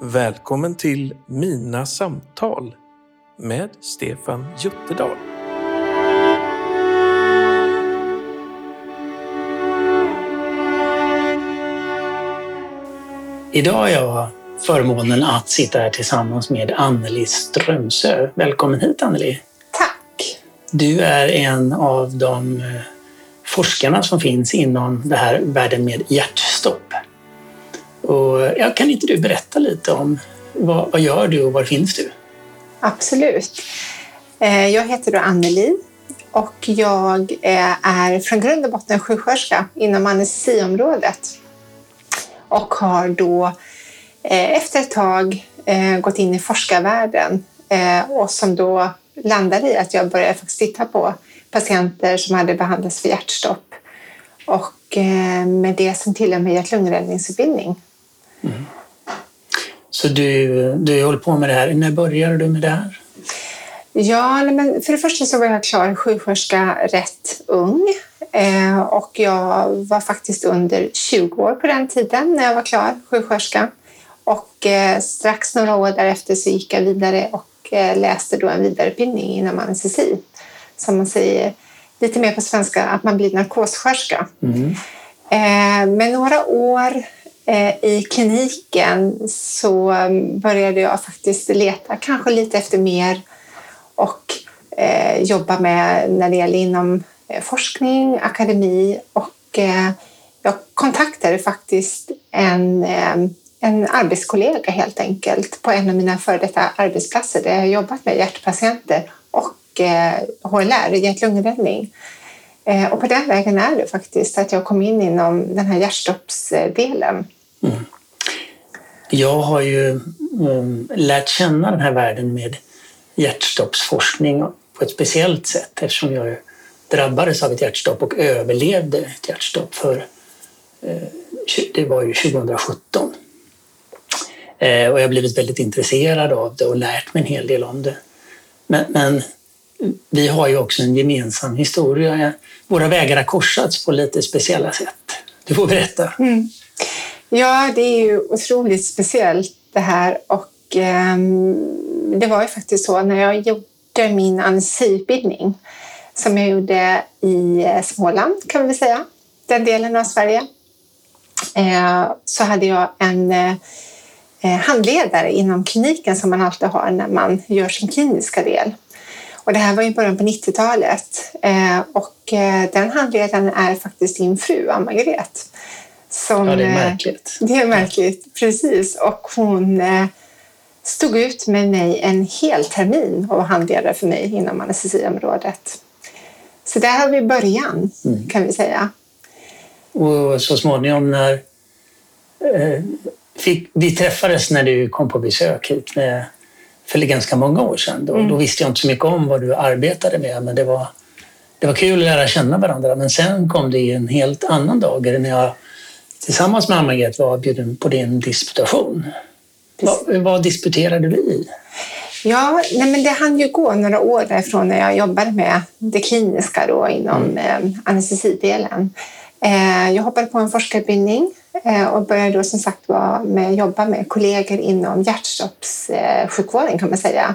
Välkommen till Mina samtal med Stefan Jutterdal. Idag har jag förmånen att sitta här tillsammans med Anneli Strömsö. Välkommen hit Anneli! Tack! Du är en av de eh, forskarna som finns inom det här världen med hjärtstopp. Och, ja, kan inte du berätta lite om vad, vad gör du och var finns du? Absolut. Eh, jag heter då Anneli och jag eh, är från grund och botten sjuksköterska inom anestesiområdet och har då eh, efter ett tag gått in i forskarvärlden och som då landade i att jag började faktiskt titta på patienter som hade behandlats för hjärtstopp och med det som till och med hjärt-lungräddningsutbildning. Mm. Så du, du håller på med det här. När började du med det här? Ja, men för det första så var jag klar sjuksköterska rätt ung eh, och jag var faktiskt under 20 år på den tiden när jag var klar sjuksköterska. Och eh, strax några år därefter så gick jag vidare och eh, läste då en vidareutbildning inom anestesi. Som man säger lite mer på svenska, att man blir narkossköterska. Mm. Men några år Eh, i kliniken så mm, började jag faktiskt leta kanske lite efter mer och eh, jobba med när det gäller inom eh, forskning, akademi och eh, jag kontaktade faktiskt en, en arbetskollega helt enkelt på en av mina före detta arbetsplatser där jag jobbat med hjärtpatienter och HLR, hjärt-lungräddning. Och på den vägen är det faktiskt att jag kom in inom den här hjärtstoppsdelen. Mm. Jag har ju um, lärt känna den här världen med hjärtstoppsforskning på ett speciellt sätt eftersom jag drabbades av ett hjärtstopp och överlevde ett hjärtstopp för eh, det var ju 2017. Eh, och jag har blivit väldigt intresserad av det och lärt mig en hel del om det. Men, men vi har ju också en gemensam historia. Våra vägar har korsats på lite speciella sätt. Du får berätta. Mm. Ja, det är ju otroligt speciellt det här och eh, det var ju faktiskt så när jag gjorde min anestesiutbildning som jag gjorde i eh, Småland kan vi väl säga, den delen av Sverige, eh, så hade jag en eh, eh, handledare inom kliniken som man alltid har när man gör sin kliniska del. Och det här var i början på 90-talet eh, och eh, den handledaren är faktiskt din fru, Ann-Margret. Som, ja, det är eh, märkligt. Det är märkligt, precis. Och hon eh, stod ut med mig en hel termin och var handledare för mig inom anestesiområdet. Så där har vi början, mm. kan vi säga. Och så småningom när eh, fick, vi träffades när du kom på besök hit med, för ganska många år sedan. Då, mm. då visste jag inte så mycket om vad du arbetade med, men det var, det var kul att lära känna varandra. Men sen kom det en helt annan dag när jag tillsammans med Anna-Margret var bjuden på din disputation. Vad, vad disputerade du i? Ja, nej men det hann ju gå några år därifrån när jag jobbade med det kliniska då inom mm. eh, anestesidelen. Eh, jag hoppade på en forskarutbildning eh, och började då som sagt med, jobba med kollegor inom hjärtstoppssjukvården kan man säga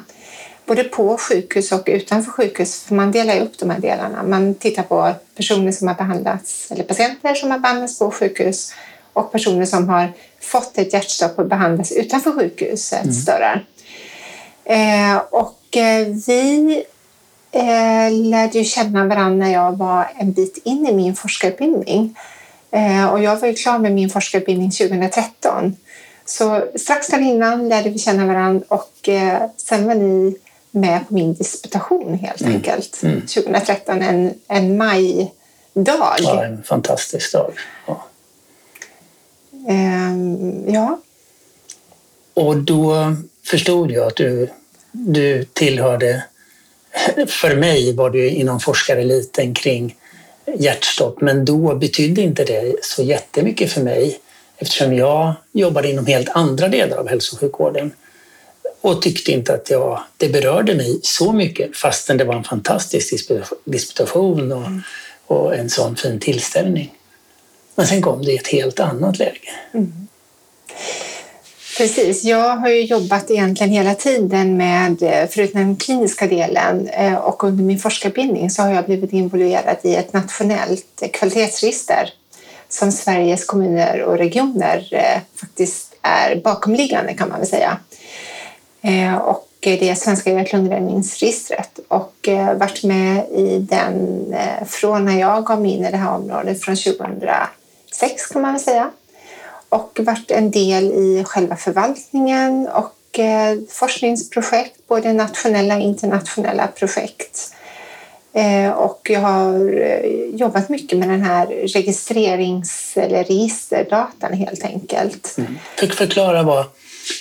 både på sjukhus och utanför sjukhus, för man delar upp de här delarna. Man tittar på personer som har behandlats, eller patienter som har behandlats på sjukhus och personer som har fått ett hjärtstopp och behandlats utanför sjukhuset mm. större. Eh, och eh, vi eh, lärde ju känna varandra när jag var en bit in i min forskarutbildning. Eh, och jag var ju klar med min forskarutbildning 2013. Så strax där innan lärde vi känna varandra och eh, sen var ni med på min disputation helt mm. enkelt. Mm. 2013, en, en majdag. Ja, en fantastisk dag. Ja. Um, ja. Och då förstod jag att du, du tillhörde, för mig var du inom forskareliten kring hjärtstopp, men då betydde inte det så jättemycket för mig eftersom jag jobbade inom helt andra delar av hälso och sjukvården och tyckte inte att jag, det berörde mig så mycket fastän det var en fantastisk disputation och, mm. och en sån fin tillställning. Men sen kom det i ett helt annat läge. Mm. Precis. Jag har ju jobbat egentligen hela tiden med, förutom den kliniska delen eh, och under min forskarbildning så har jag blivit involverad i ett nationellt kvalitetsregister som Sveriges kommuner och regioner eh, faktiskt är bakomliggande kan man väl säga. Eh, och det är Svenska hjärt-lungräddningsregistret och eh, varit med i den eh, från när jag kom in i det här området från 2006 kan man väl säga och varit en del i själva förvaltningen och forskningsprojekt, både nationella och internationella projekt. Och jag har jobbat mycket med den här registrerings eller registerdatan helt enkelt. Mm. Förklara vad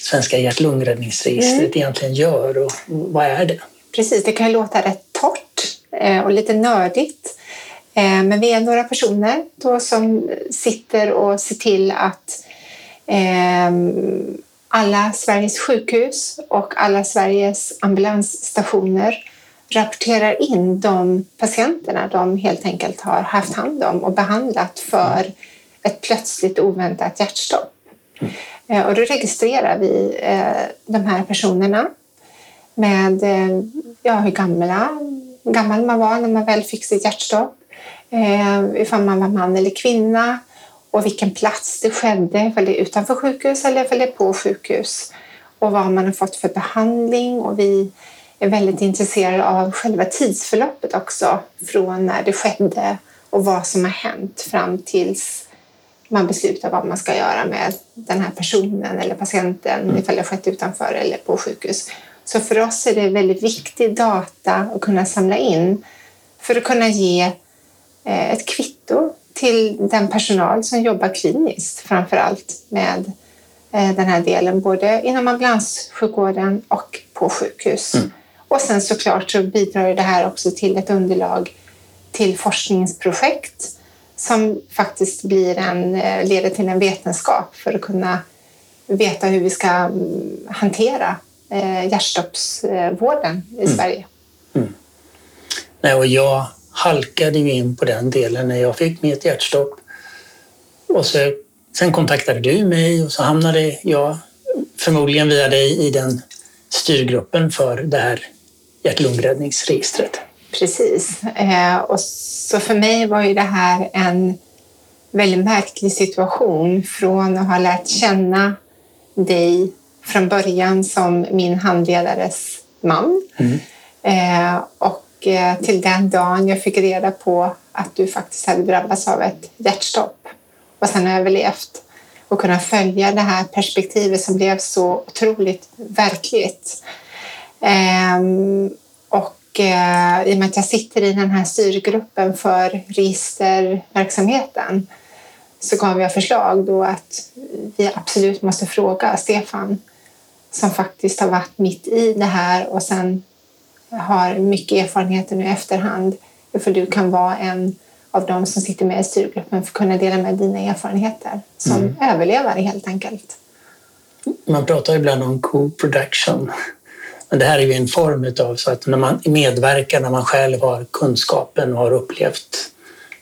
Svenska hjärt-lungräddningsregistret mm. egentligen gör och vad är det? Precis, det kan ju låta rätt torrt och lite nördigt. Eh, men vi är några personer då som sitter och ser till att eh, alla Sveriges sjukhus och alla Sveriges ambulansstationer rapporterar in de patienterna de helt enkelt har haft hand om och behandlat för ett plötsligt oväntat hjärtstopp. Eh, och då registrerar vi eh, de här personerna med eh, ja, hur gamla, gammal man var när man väl fick sitt hjärtstopp, ifall man var man eller kvinna och vilken plats det skedde, ifall det är utanför sjukhus eller ifall det är på sjukhus och vad man har fått för behandling. Och vi är väldigt intresserade av själva tidsförloppet också från när det skedde och vad som har hänt fram tills man beslutar vad man ska göra med den här personen eller patienten mm. ifall det skett utanför eller på sjukhus. Så för oss är det väldigt viktig data att kunna samla in för att kunna ge Eh, ett kvitto till den personal som jobbar kliniskt framför allt med eh, den här delen, både inom ambulanssjukvården och på sjukhus. Mm. Och sen såklart så bidrar det här också till ett underlag till forskningsprojekt som faktiskt blir en, eh, leder till en vetenskap för att kunna veta hur vi ska mm, hantera hjärtstoppsvården i mm. Sverige. Mm. Nej, och jag halkade ju in på den delen när jag fick mitt hjärtstopp. Och så, sen kontaktade du mig och så hamnade jag förmodligen via dig i den styrgruppen för det här hjärt-lungräddningsregistret. Precis. Eh, och så för mig var ju det här en väldigt märklig situation från att ha lärt känna dig från början som min handledares man. Mm. Eh, och Eh, till den dagen jag fick reda på att du faktiskt hade drabbats av ett hjärtstopp och sen överlevt och kunna följa det här perspektivet som blev så otroligt verkligt. Ehm, och eh, i och med att jag sitter i den här styrgruppen för registerverksamheten så gav jag förslag då att vi absolut måste fråga Stefan som faktiskt har varit mitt i det här och sen har mycket erfarenheter nu i efterhand. För du kan vara en av dem som sitter med i styrgruppen för att kunna dela med dina erfarenheter som mm. överlevare helt enkelt. Man pratar ibland om co-production. Men det här är ju en form av så att när man medverkar, när man själv har kunskapen och har upplevt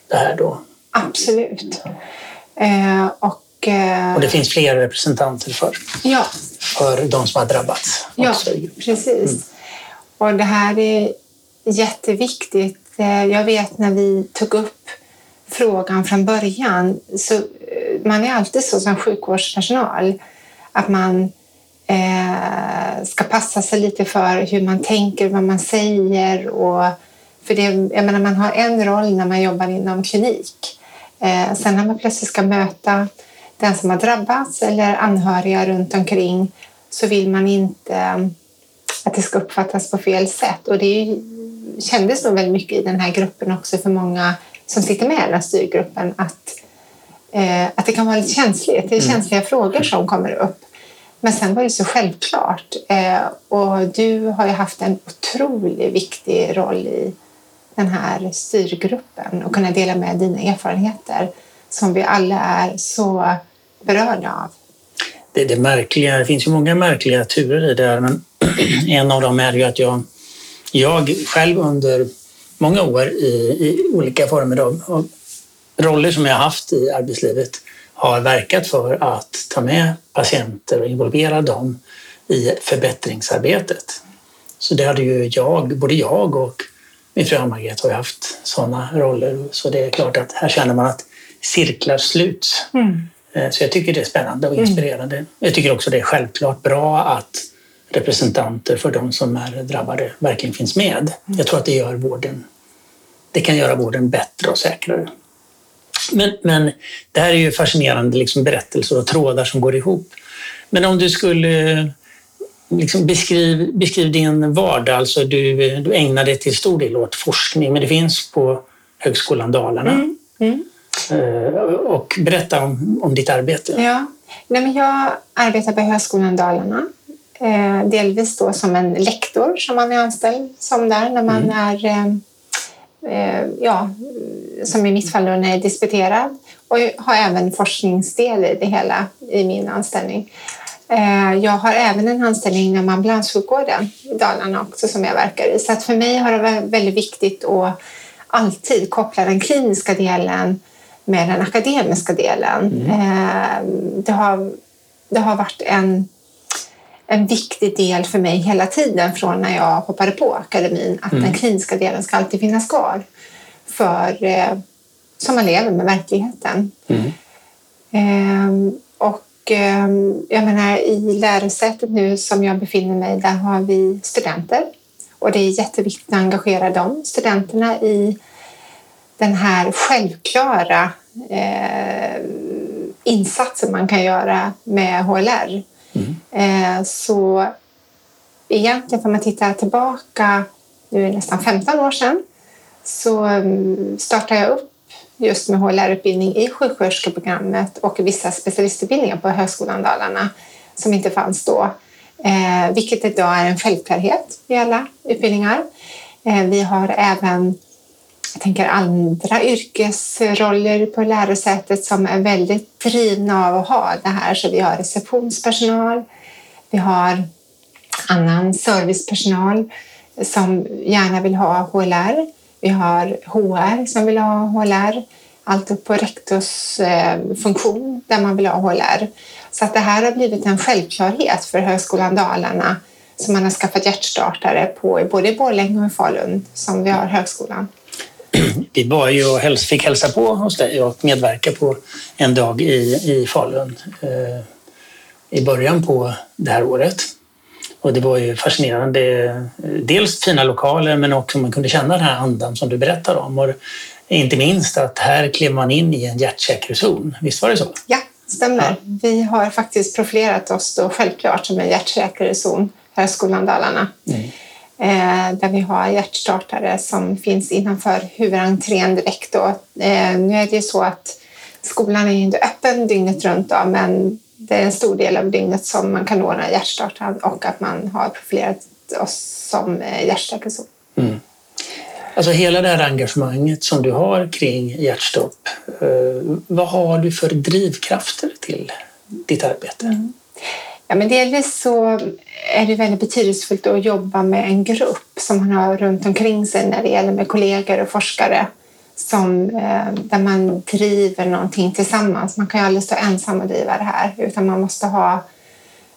det här då. Absolut. Eh, och, eh, och det finns flera representanter för, ja. för de som har drabbats. Ja, precis. Mm. Och det här är jätteviktigt. Eh, jag vet när vi tog upp frågan från början, så eh, man är alltid så som sjukvårdspersonal att man eh, ska passa sig lite för hur man tänker, vad man säger. Och, för det, jag menar, man har en roll när man jobbar inom klinik. Eh, sen när man plötsligt ska möta den som har drabbats eller anhöriga runt omkring så vill man inte att det ska uppfattas på fel sätt. Och det kändes nog väldigt mycket i den här gruppen också för många som sitter med i den här styrgruppen att, eh, att det kan vara lite känsligt. Det är mm. känsliga frågor som kommer upp. Men sen var det så självklart. Eh, och du har ju haft en otroligt viktig roll i den här styrgruppen och kunna dela med dina erfarenheter som vi alla är så berörda av. Det, är det märkliga, det finns ju många märkliga turer i det här, men en av dem är ju att jag, jag själv under många år i, i olika former av, av roller som jag haft i arbetslivet har verkat för att ta med patienter och involvera dem i förbättringsarbetet. Så det hade ju jag, både jag och min fru Ann-Margret har haft sådana roller. Så det är klart att här känner man att cirklar sluts. Mm. Eh, så jag tycker det är spännande och mm. inspirerande. Mm. Jag tycker också det är självklart bra att representanter för de som är drabbade verkligen finns med. Mm. Jag tror att det gör vården det kan göra vården bättre och säkrare. Men, men det här är ju fascinerande liksom berättelser och trådar som går ihop. Men om du skulle liksom beskriv, beskriv din vardag, alltså du, du ägnar dig till stor del åt forskning, men det finns på Högskolan Dalarna. Mm. Mm. Eh, och berätta om, om ditt arbete. Ja. Nej, men jag arbetar på Högskolan Dalarna. Eh, delvis då som en lektor som man är anställd som där när man mm. är eh, ja, som i mitt fall då när jag är disputerad och jag har även forskningsdel i det hela i min anställning. Eh, jag har även en anställning inom ambulanssjukvården i Dalarna också som jag verkar i. Så att för mig har det varit väldigt viktigt att alltid koppla den kliniska delen med den akademiska delen. Mm. Eh, det, har, det har varit en en viktig del för mig hela tiden från när jag hoppade på akademin att mm. den kliniska delen ska alltid finnas kvar för eh, som man lever med verkligheten. Mm. Eh, och eh, jag menar i lärosätet nu som jag befinner mig där har vi studenter och det är jätteviktigt att engagera de studenterna i den här självklara eh, insatsen man kan göra med HLR. Eh, så egentligen om man tittar tillbaka, nu är det nästan 15 år sedan, så mm, startade jag upp just med HLR-utbildning i sjuksköterskeprogrammet och vissa specialistutbildningar på Högskolan Dalarna som inte fanns då, eh, vilket idag är en självklarhet i alla utbildningar. Eh, vi har även jag tänker andra yrkesroller på lärosätet som är väldigt drivna av att ha det här. Så vi har receptionspersonal, vi har annan servicepersonal som gärna vill ha HLR. Vi har HR som vill ha HLR. Allt upp på rektorsfunktion eh, där man vill ha HLR. Så att det här har blivit en självklarhet för Högskolan Dalarna som man har skaffat hjärtstartare på både i Borlänge och i Falun som vi har högskolan vi var ju och fick hälsa på hos dig och medverka på en dag i, i Falun eh, i början på det här året. Och det var ju fascinerande. Dels fina lokaler men också man kunde känna den här andan som du berättar om. Och inte minst att här klev man in i en hjärtsäker zon. Visst var det så? Ja, stämmer. Ja. Vi har faktiskt profilerat oss då självklart som en hjärtsäker zon, Högskolan Dalarna. Mm. Eh, där vi har hjärtstartare som finns innanför huvudentrén direkt. Då. Eh, nu är det ju så att skolan är inte öppen dygnet runt då, men det är en stor del av dygnet som man kan ordna hjärtstartare och att man har profilerat oss som eh, hjärtstartarzon. Mm. Alltså hela det här engagemanget som du har kring hjärtstopp, vad har du för drivkrafter till ditt arbete? Mm. Ja, men delvis så är det väldigt betydelsefullt att jobba med en grupp som man har runt omkring sig när det gäller med kollegor och forskare som, eh, där man driver någonting tillsammans. Man kan ju aldrig stå ensam och driva det här utan man måste ha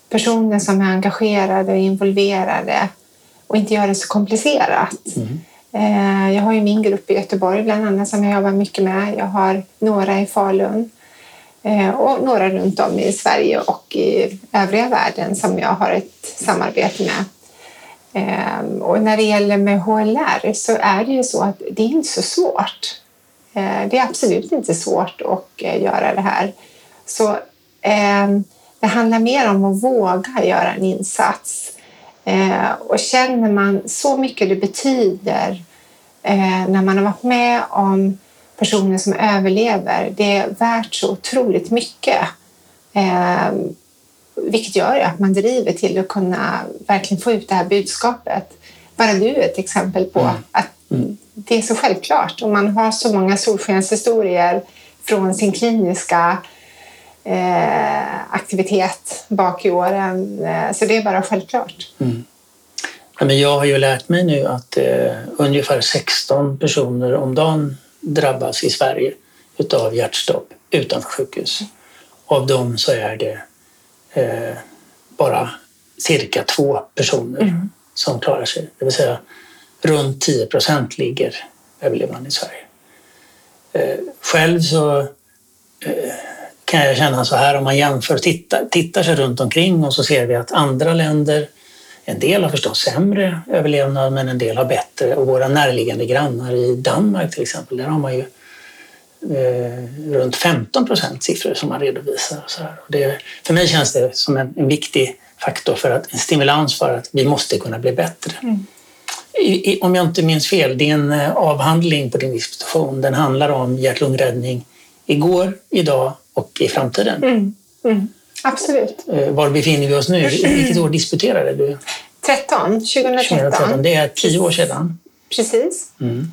personer som är engagerade och involverade och inte göra det så komplicerat. Mm. Eh, jag har ju min grupp i Göteborg bland annat som jag jobbar mycket med. Jag har några i Falun Eh, och några runt om i Sverige och i övriga världen som jag har ett samarbete med. Ehm, och när det gäller med HLR så är det ju så att det är inte så svårt. Ehm, det är absolut inte svårt att eh, göra det här. Så ehm, det handlar mer om att våga göra en insats. Och känner man så mycket det betyder eh, när man har varit med om personer som överlever. Det är värt så otroligt mycket. Vilket gör att man driver till att kunna verkligen få ut det här budskapet. Bara du är ett exempel på mm. att mm. det är så självklart. Och man har så många solskenshistorier från sin kliniska eh, aktivitet bak i åren. Eh, så det är bara självklart. Mm. Ja, men jag har ju lärt mig nu att eh, ungefär 16 personer om dagen drabbas i Sverige utav hjärtstopp utanför sjukhus. Av dem så är det eh, bara cirka två personer mm. som klarar sig. Det vill säga runt 10 procent ligger överlevnad i Sverige. Eh, själv så eh, kan jag känna så här om man jämför, tittar, tittar sig runt omkring och så ser vi att andra länder, en del har förstås sämre överlevnad men en del har bättre och våra närliggande grannar i Danmark till exempel, där har man ju eh, runt 15 procent siffror som man redovisar. Så här. Och det, för mig känns det som en, en, viktig faktor för att en stimulans för att vi måste kunna bli bättre. Mm. I, i, om jag inte minns fel, det är en eh, avhandling på din disputation. Den handlar om hjärt-lungräddning igår, idag och i framtiden. Mm. Mm. Absolut. Eh, var befinner vi oss nu? Vilket år disputerade du? 13, 2013. 2013. Det är tio år sedan. Precis. Mm.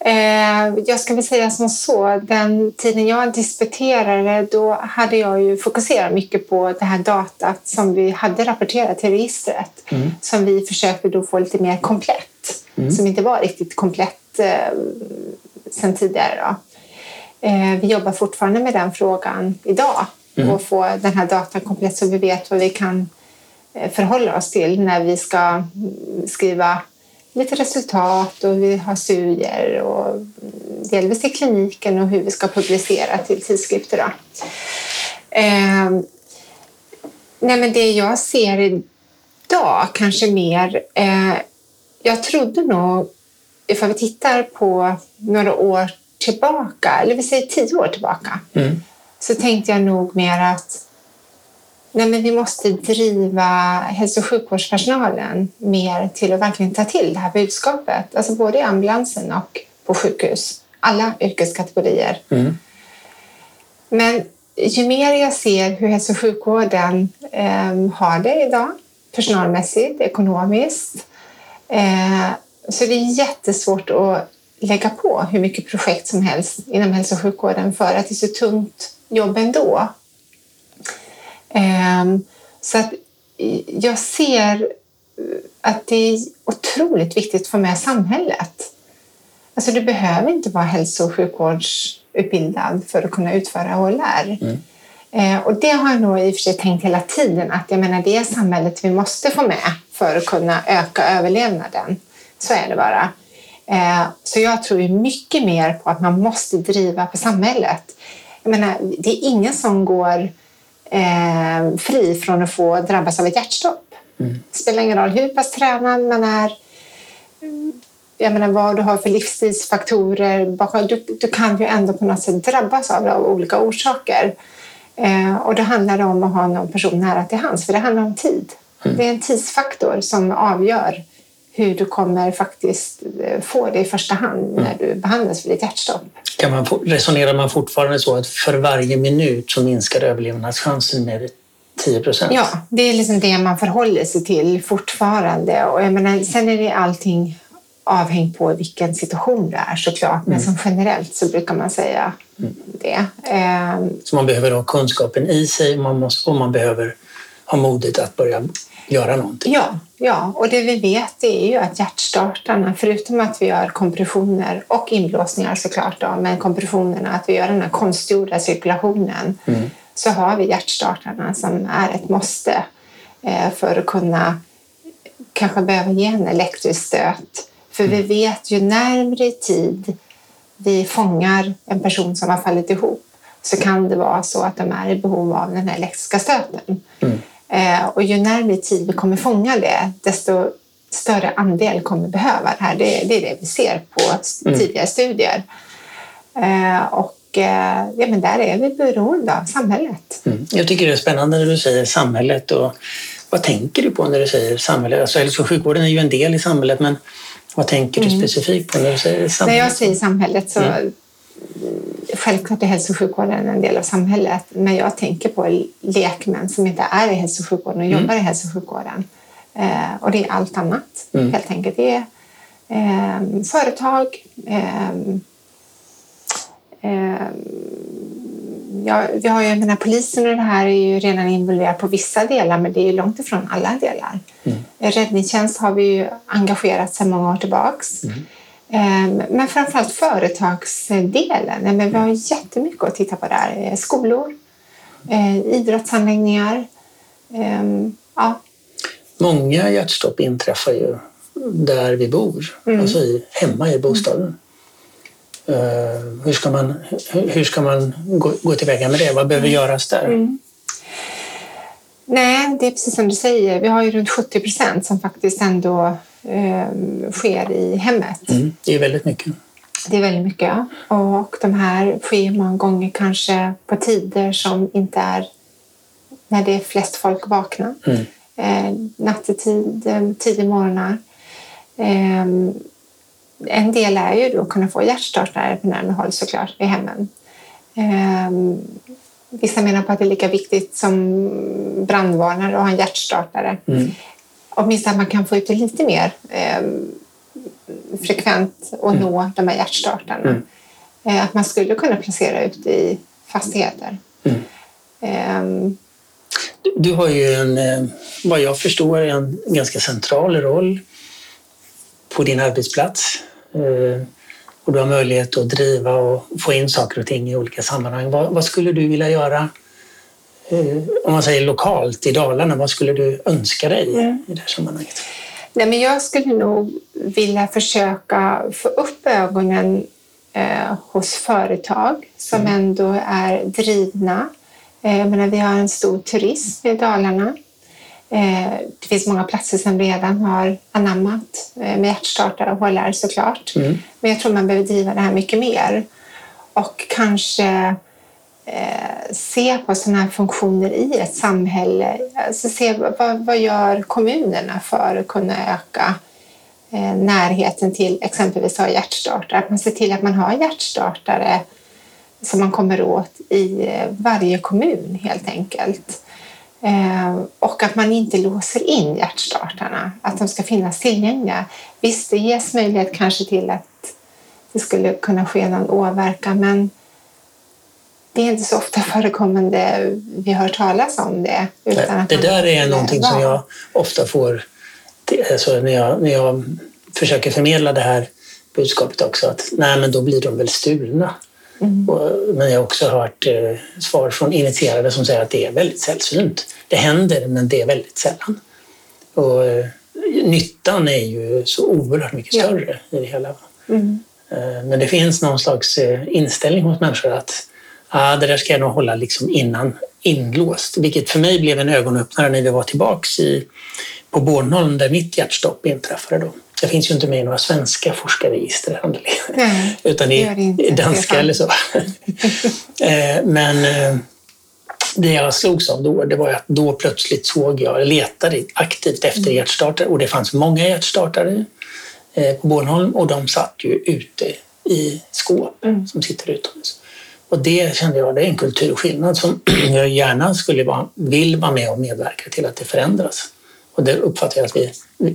Eh, jag ska väl säga som så, den tiden jag disputerade då hade jag ju fokuserat mycket på det här datat som vi hade rapporterat till registret mm. som vi försökte då få lite mer komplett, mm. som inte var riktigt komplett eh, sen tidigare. Då. Eh, vi jobbar fortfarande med den frågan idag mm. och få den här datan komplett så vi vet vad vi kan eh, förhålla oss till när vi ska skriva lite resultat och vi har studier och delvis i kliniken och hur vi ska publicera till tidskrifter. Då. Eh, nej men det jag ser idag kanske mer... Eh, jag trodde nog, ifall vi tittar på några år tillbaka, eller vi säger tio år tillbaka, mm. så tänkte jag nog mer att nej men vi måste driva hälso och sjukvårdspersonalen mer till att verkligen ta till det här budskapet. Alltså både i ambulansen och på sjukhus. Alla yrkeskategorier. Mm. Men ju mer jag ser hur hälso och sjukvården eh, har det idag, personalmässigt, ekonomiskt, eh, så det är jättesvårt att lägga på hur mycket projekt som helst inom hälso och sjukvården för att det är så tungt jobb ändå. Ehm, så att jag ser att det är otroligt viktigt att få med samhället. Alltså du behöver inte vara hälso och sjukvårdsutbildad för att kunna utföra HLR. Mm. Ehm, och det har jag nog i och för sig tänkt hela tiden att jag menar det är samhället vi måste få med för att kunna öka överlevnaden. Så är det bara. Så jag tror ju mycket mer på att man måste driva på samhället. Jag menar, det är ingen som går eh, fri från att få drabbas av ett hjärtstopp. Mm. Det spelar ingen roll hur pass tränad man är, jag menar, vad du har för livsstilsfaktorer. Du, du kan ju ändå på något sätt drabbas av det av olika orsaker. Eh, och då handlar det om att ha någon person nära till hands, för det handlar om tid. Mm. Det är en tidsfaktor som avgör hur du kommer faktiskt eh, få det i första hand när mm. du behandlas för ditt hjärtstopp. Kan man, resonerar man fortfarande så att för varje minut så minskar överlevnadschansen med 10 procent? Ja, det är liksom det man förhåller sig till fortfarande. Och jag menar, sen är det allting avhängt på vilken situation det är såklart, men mm. som generellt så brukar man säga mm. det. Ehm. Så man behöver ha kunskapen i sig man måste, och man behöver ha modet att börja göra någonting. Ja, ja, och det vi vet är ju att hjärtstartarna, förutom att vi gör kompressioner och inblåsningar såklart, då, men kompressionerna, att vi gör den här konstgjorda cirkulationen, mm. så har vi hjärtstartarna som är ett måste eh, för att kunna kanske behöva ge en elektrisk stöt. För mm. vi vet ju närmre i tid vi fångar en person som har fallit ihop så kan det vara så att de är i behov av den här elektriska stöten. Mm. Eh, och ju närmare tid vi kommer fånga det, desto större andel kommer behöva det här. Det, det är det vi ser på mm. tidigare studier. Eh, och eh, ja, men där är vi beroende av samhället. Mm. Jag tycker det är spännande när du säger samhället. Och vad tänker du på när du säger samhället? Alltså, hälso och sjukvården är ju en del i samhället, men vad tänker du mm. specifikt på när du säger samhället? När jag säger samhället så mm självklart är hälso och sjukvården en del av samhället, men jag tänker på lekmän som inte är i hälso och sjukvården och mm. jobbar i hälso och sjukvården. Eh, och det är allt annat, mm. helt enkelt. Det är eh, företag, eh, ja, vi har ju, jag menar, polisen och det här är ju redan involverad på vissa delar, men det är långt ifrån alla delar. Mm. Räddningstjänst har vi ju engagerat sedan många år tillbaks. Mm. Ehm, men framförallt företagsdelen. Men vi har jättemycket att titta på där. Skolor, idrottsanläggningar. Ehm, ja. Många hjärtstopp inträffar ju där vi bor, mm. alltså i, hemma i bostaden. Mm. hur ska man, hur ska man gå, gå tillväga med det? Vad behöver mm. göras där? Mm. Nej, det är precis som du säger. Vi har ju runt 70 procent som faktiskt ändå eh, sker i hemmet. Mm, det är väldigt mycket. Det är väldigt mycket. Och de här sker många gånger kanske på tider som inte är när det är flest folk vakna. Mm. Eh, nattetid, tidig morgnar. Eh, en del är ju då att kunna få hjärtstartare på närmare håll såklart vid hemmen. Eh, vissa menar på att det är lika viktigt som brandvarnare att ha en hjärtstartare. Mm. Åtminstone att man kan få ut det lite mer eh, frekvent och mm. nå de här hjärtstartarna. Mm. Eh, att man skulle kunna placera ut i fastigheter. Mm. Eh, du har ju en, eh, vad jag förstår, en ganska central roll på din arbetsplats. Eh, och du har möjlighet att driva och få in saker och ting i olika sammanhang. Vad, vad skulle du vilja göra om man säger lokalt i Dalarna? Vad skulle du önska dig i det här sammanhanget? Nej, men jag skulle nog vilja försöka få upp ögonen eh, hos företag som mm. ändå är drivna. Eh, menar, vi har en stor turism i Dalarna. Eh, det finns många platser som redan har anammat eh, med hjärtstartare och HLR såklart. Mm. Men jag tror man behöver driva det här mycket mer. Och kanske eh, Eh, se på sådana här funktioner i ett samhälle. Alltså se vad, vad gör kommunerna för att kunna öka eh, närheten till exempelvis ha hjärtstartare. Att man ser till att man har hjärtstartare som man kommer åt i eh, varje kommun helt enkelt. Och att man inte låser in hjärtstartarna, att de ska finnas tillgängliga. Visst, det ges möjlighet kanske till att det skulle kunna ske någon åverkan, men det är inte så ofta förekommande vi hör talas om det. Utan det där är någonting som jag ofta får alltså när, jag, när jag försöker förmedla det här budskapet också, att nej, men då blir de väl stulna. Mm. Men jag har också hört eh, svar från initierade som säger att det är väldigt sällsynt. Det händer, men det är väldigt sällan. Och eh, nyttan är ju så oerhört mycket större ja. i det hela. Mm. Eh, men det finns någon slags inställning hos människor att ah, det där ska jag nog hålla liksom innan inlåst. Vilket för mig blev en ögonöppnare när vi var tillbaks i, på Bornholm där mitt hjärtstopp inträffade. Då. Jag finns ju inte med i några svenska forskarregister, Nej, utan i, i danska eller så. Eh, men eh, det jag slogs av då, det var att då plötsligt såg jag, letade aktivt efter mm. hjärtstartare och det fanns många hjärtstartare eh, på Bornholm och de satt ju ute i skåp mm. som sitter utomhus. Och det kände jag, det är en kulturskillnad som jag gärna skulle vara, vill vara med och medverka till att det förändras. Och det uppfattar jag att vi,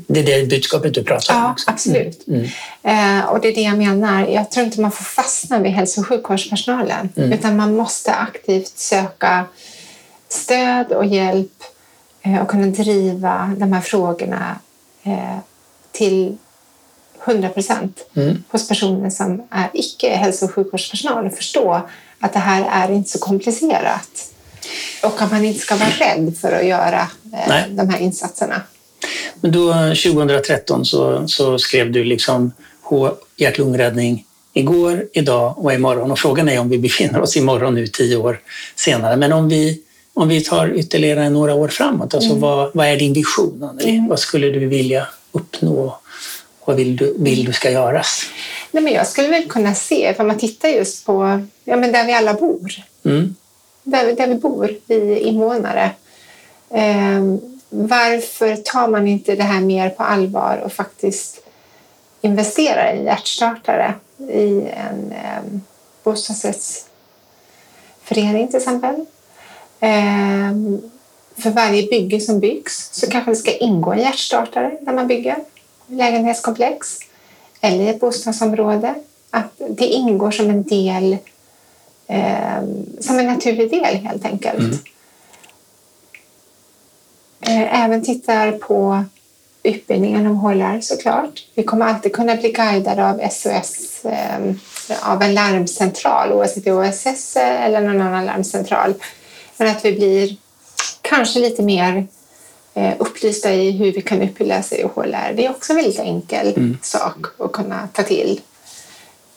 det är det budskapet du pratar om. Ja, också. absolut. Mm. Mm. Eh, och det är det jag menar. Jag tror inte man får fastna vid hälso och sjukvårdspersonalen mm. utan man måste aktivt söka stöd och hjälp eh, och kunna driva de här frågorna eh, till 100 procent mm. hos personer som är icke hälso och sjukvårdspersonal och förstå att det här är inte så komplicerat. Och att man inte ska vara rädd för att göra eh, de här insatserna. Men då 2013 så, så skrev du liksom hjärt-lungräddning igår, idag och imorgon. Och frågan är om vi befinner oss imorgon nu tio år senare. Men om vi, om vi tar ytterligare några år framåt, alltså mm. vad, vad är din vision, Anneli? Mm. Vad skulle du vilja uppnå? Vad vill du, vill du ska göras? Nej, men jag skulle väl kunna se, för man tittar just på ja, men där vi alla bor. Mm där, där vi bor, vi invånare. Eh, varför tar man inte det här mer på allvar och faktiskt investerar i hjärtstartare i en eh, bostadsrättsförening till exempel? Eh, för varje bygge som byggs så kanske det ska ingå en hjärtstartare när man bygger lägenhetskomplex eller i ett bostadsområde. Att det ingår som en del eh, som en naturlig del helt enkelt. Mm. Eh, även tittar på utbildningen om HLR såklart. Vi kommer alltid kunna bli guidade av SOS, eh, av en larmcentral, oavsett OSS eller någon annan larmcentral. Men att vi blir kanske lite mer eh, upplysta i hur vi kan utbilda oss i HLR. Det är också en väldigt enkel mm. sak att kunna ta till.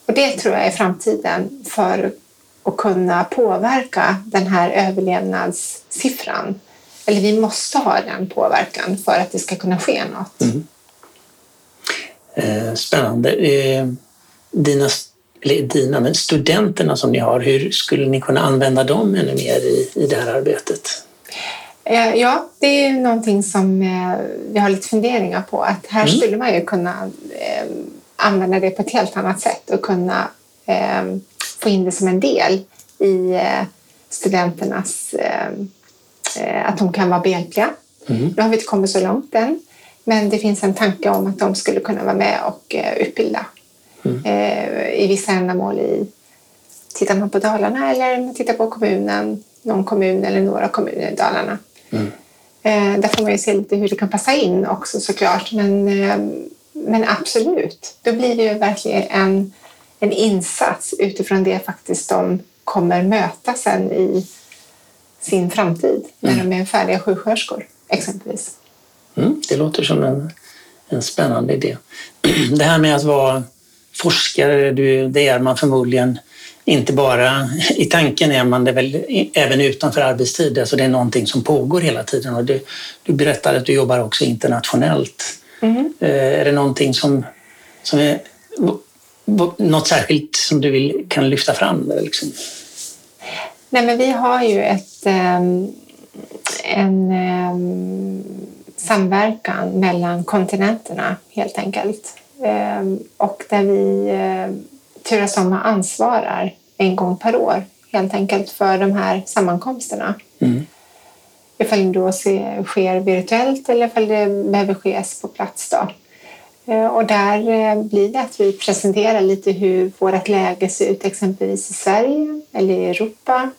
Och det tror jag är framtiden för att kunna påverka den här överlevnadssiffran. Eller vi måste ha den påverkan för att det ska kunna ske något. Mm. Eh, spännande. Eh, dina, eller dina, men studenterna som ni har, hur skulle ni kunna använda dem ännu mer i, i det här arbetet? Eh, ja, det är någonting som vi har lite funderingar på. Att här mm. skulle man ju kunna använda det på ett helt annat sätt och kunna få in det som en del i studenternas Eh, att de kan vara behjälpliga. Mm. Nu har vi inte kommit så långt än, men det finns en tanke om att de skulle kunna vara med och eh, utbilda mm. Eh, i vissa ändamål. I, tittar man på Dalarna eller tittar på kommunen, någon kommun eller några kommuner i Dalarna. Mm. Där får man ju se lite hur det kan passa in också såklart. Men, men absolut, då blir det ju verkligen en, en insats utifrån det faktiskt de kommer möta sen i sin framtid när mm. de är färdiga sjuksköterskor exempelvis. Mm, det låter som en, en spännande idé. Det här med att vara forskare, det är man förmodligen inte bara i tanken är man det väl även utanför arbetstid. Alltså det är någonting som pågår hela tiden. Och du, du berättade att du jobbar också internationellt. Mm. Är det någonting som, som är något särskilt som du vill, kan lyfta fram? Liksom? Nej, men vi har ju ett, ehm, en ehm, samverkan mellan kontinenterna helt enkelt. Ehm, och där vi turas om och ansvarar en gång per år helt enkelt för de här sammankomsterna. Mm. Ifall det då sker virtuellt eller ifall det behöver ske på plats. Då. Eh, och där eh, blir det att vi presenterar lite hur vårt läge ser ut exempelvis i Sverige eller i Europa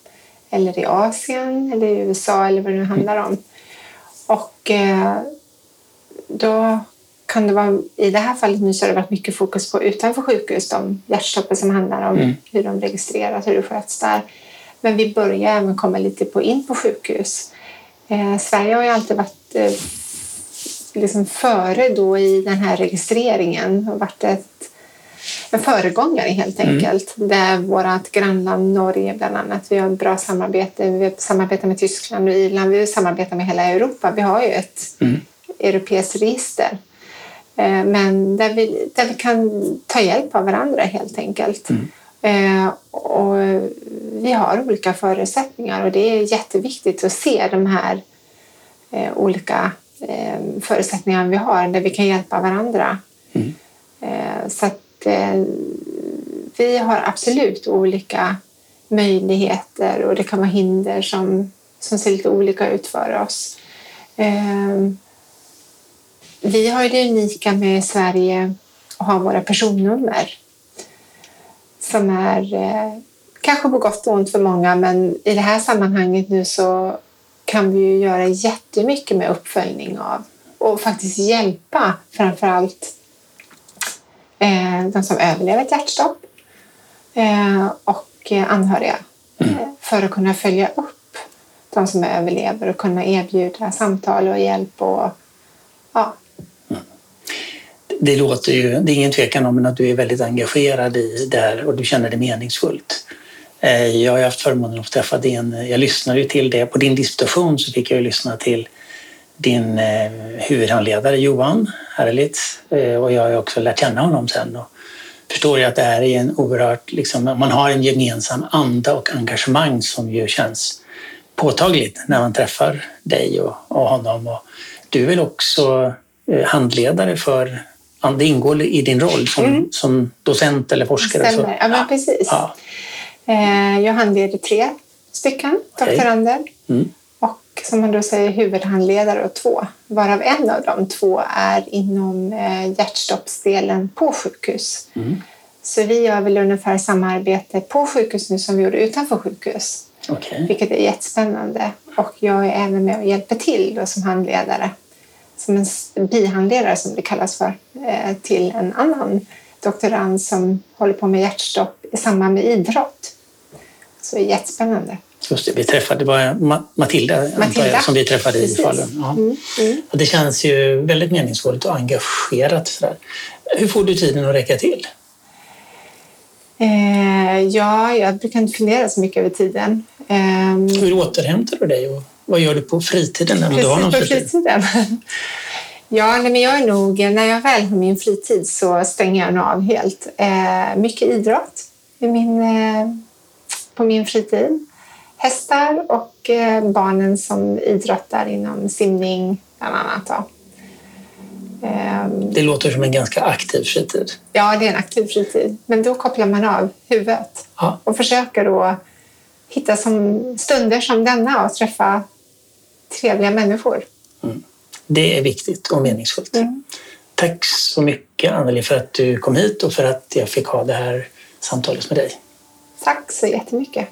eller i Asien eller i USA eller vad det nu handlar om. Och eh, då kan det vara, i det här fallet nu så har det varit mycket fokus på utanför sjukhus, de hjärtstoppar som handlar om mm. hur de registreras, hur det sköts där. Men vi börjar även komma lite på in på sjukhus. Eh, Sverige har ju alltid varit eh, liksom före då i den här registreringen och varit ett, en föregångare helt mm. enkelt. Mm. Där vårt grannland Norge bland annat, vi har bra samarbete. Vi samarbetar med Tyskland och Irland, vi samarbetar med hela Europa. Vi har ju ett mm. europeiskt register. Eh, men där vi, där vi kan ta hjälp av varandra helt enkelt. Mm. Eh, och vi har olika förutsättningar och det är jätteviktigt att se de här eh, olika eh, förutsättningar vi har där vi kan hjälpa varandra. Mm. Så att vi har absolut olika möjligheter och det kan vara hinder som, som ser lite olika ut för oss. Vi har ju det unika med Sverige att ha våra personnummer som är eh, kanske på gott och ont för många men i det här sammanhanget nu så kan vi ju göra jättemycket med uppföljning av och faktiskt hjälpa framför allt eh, de som överlever ett hjärtstopp eh, och anhöriga mm. För att kunna följa upp de som överlever och kunna erbjuda samtal och hjälp. Och. Det låter ju, det är ingen tvekan om att du är väldigt engagerad i det här och du känner det meningsfullt. Eh, jag har haft förmånen att träffa din, jag lyssnade ju till det, på din disputation så fick jag ju lyssna till din eh, huvudhandledare Johan Härligt eh, och jag har också lärt känna honom sen och förstår ju att det här är en oerhört, liksom, man har en gemensam anda och engagemang som ju känns påtagligt när man träffar dig och, och honom. Och du är väl också handledare för, det ingår i din roll som, mm. som docent eller forskare? Stämmer, så, ja men precis. Ja. Eh, jag handleder tre stycken doktorander mm. och som man då säger huvudhandledare och två, varav en av de två är inom eh, hjärtstoppsdelen på sjukhus. Mm. Så vi gör väl ungefär samma arbete på sjukhus nu som vi gjorde utanför sjukhus. Okay. Vilket är jättespännande. Och jag är även med och hjälper till då som handledare som en bihandledare som det kallas för eh, till en annan doktorand som håller på med hjärtstopp i samband med idrott. Så det är jättespännande. Just det, vi träffade, det var Matilda, Matilda. Jag, som vi träffade Precis. i Falun. Ja. Mm, mm. Och det känns ju väldigt meningsfullt och engagerat. Sådär. Hur får du tiden att räcka till? Eh, ja, jag brukar inte fundera så mycket över tiden. Eh, Hur återhämtar du dig och vad gör du på fritiden? Precis, du har någon på fritiden? Ja, nej, men jag är nog, när jag väl har min fritid så stänger jag nog av helt. Eh, mycket idrott min, eh, på min fritid. Hästar och eh, barnen som idrottar inom simning bland annat. Då. Ehm, det låter som en ganska aktiv fritid. Ja, det är en aktiv fritid. Men då kopplar man av huvudet ja. och försöker då hitta som stunder som denna och träffa trevliga människor. Mm. Det är viktigt och meningsfullt. Mm. Tack så mycket Anneli för att du kom hit och för att jag fick ha det här samtalet med dig. Tack så jättemycket.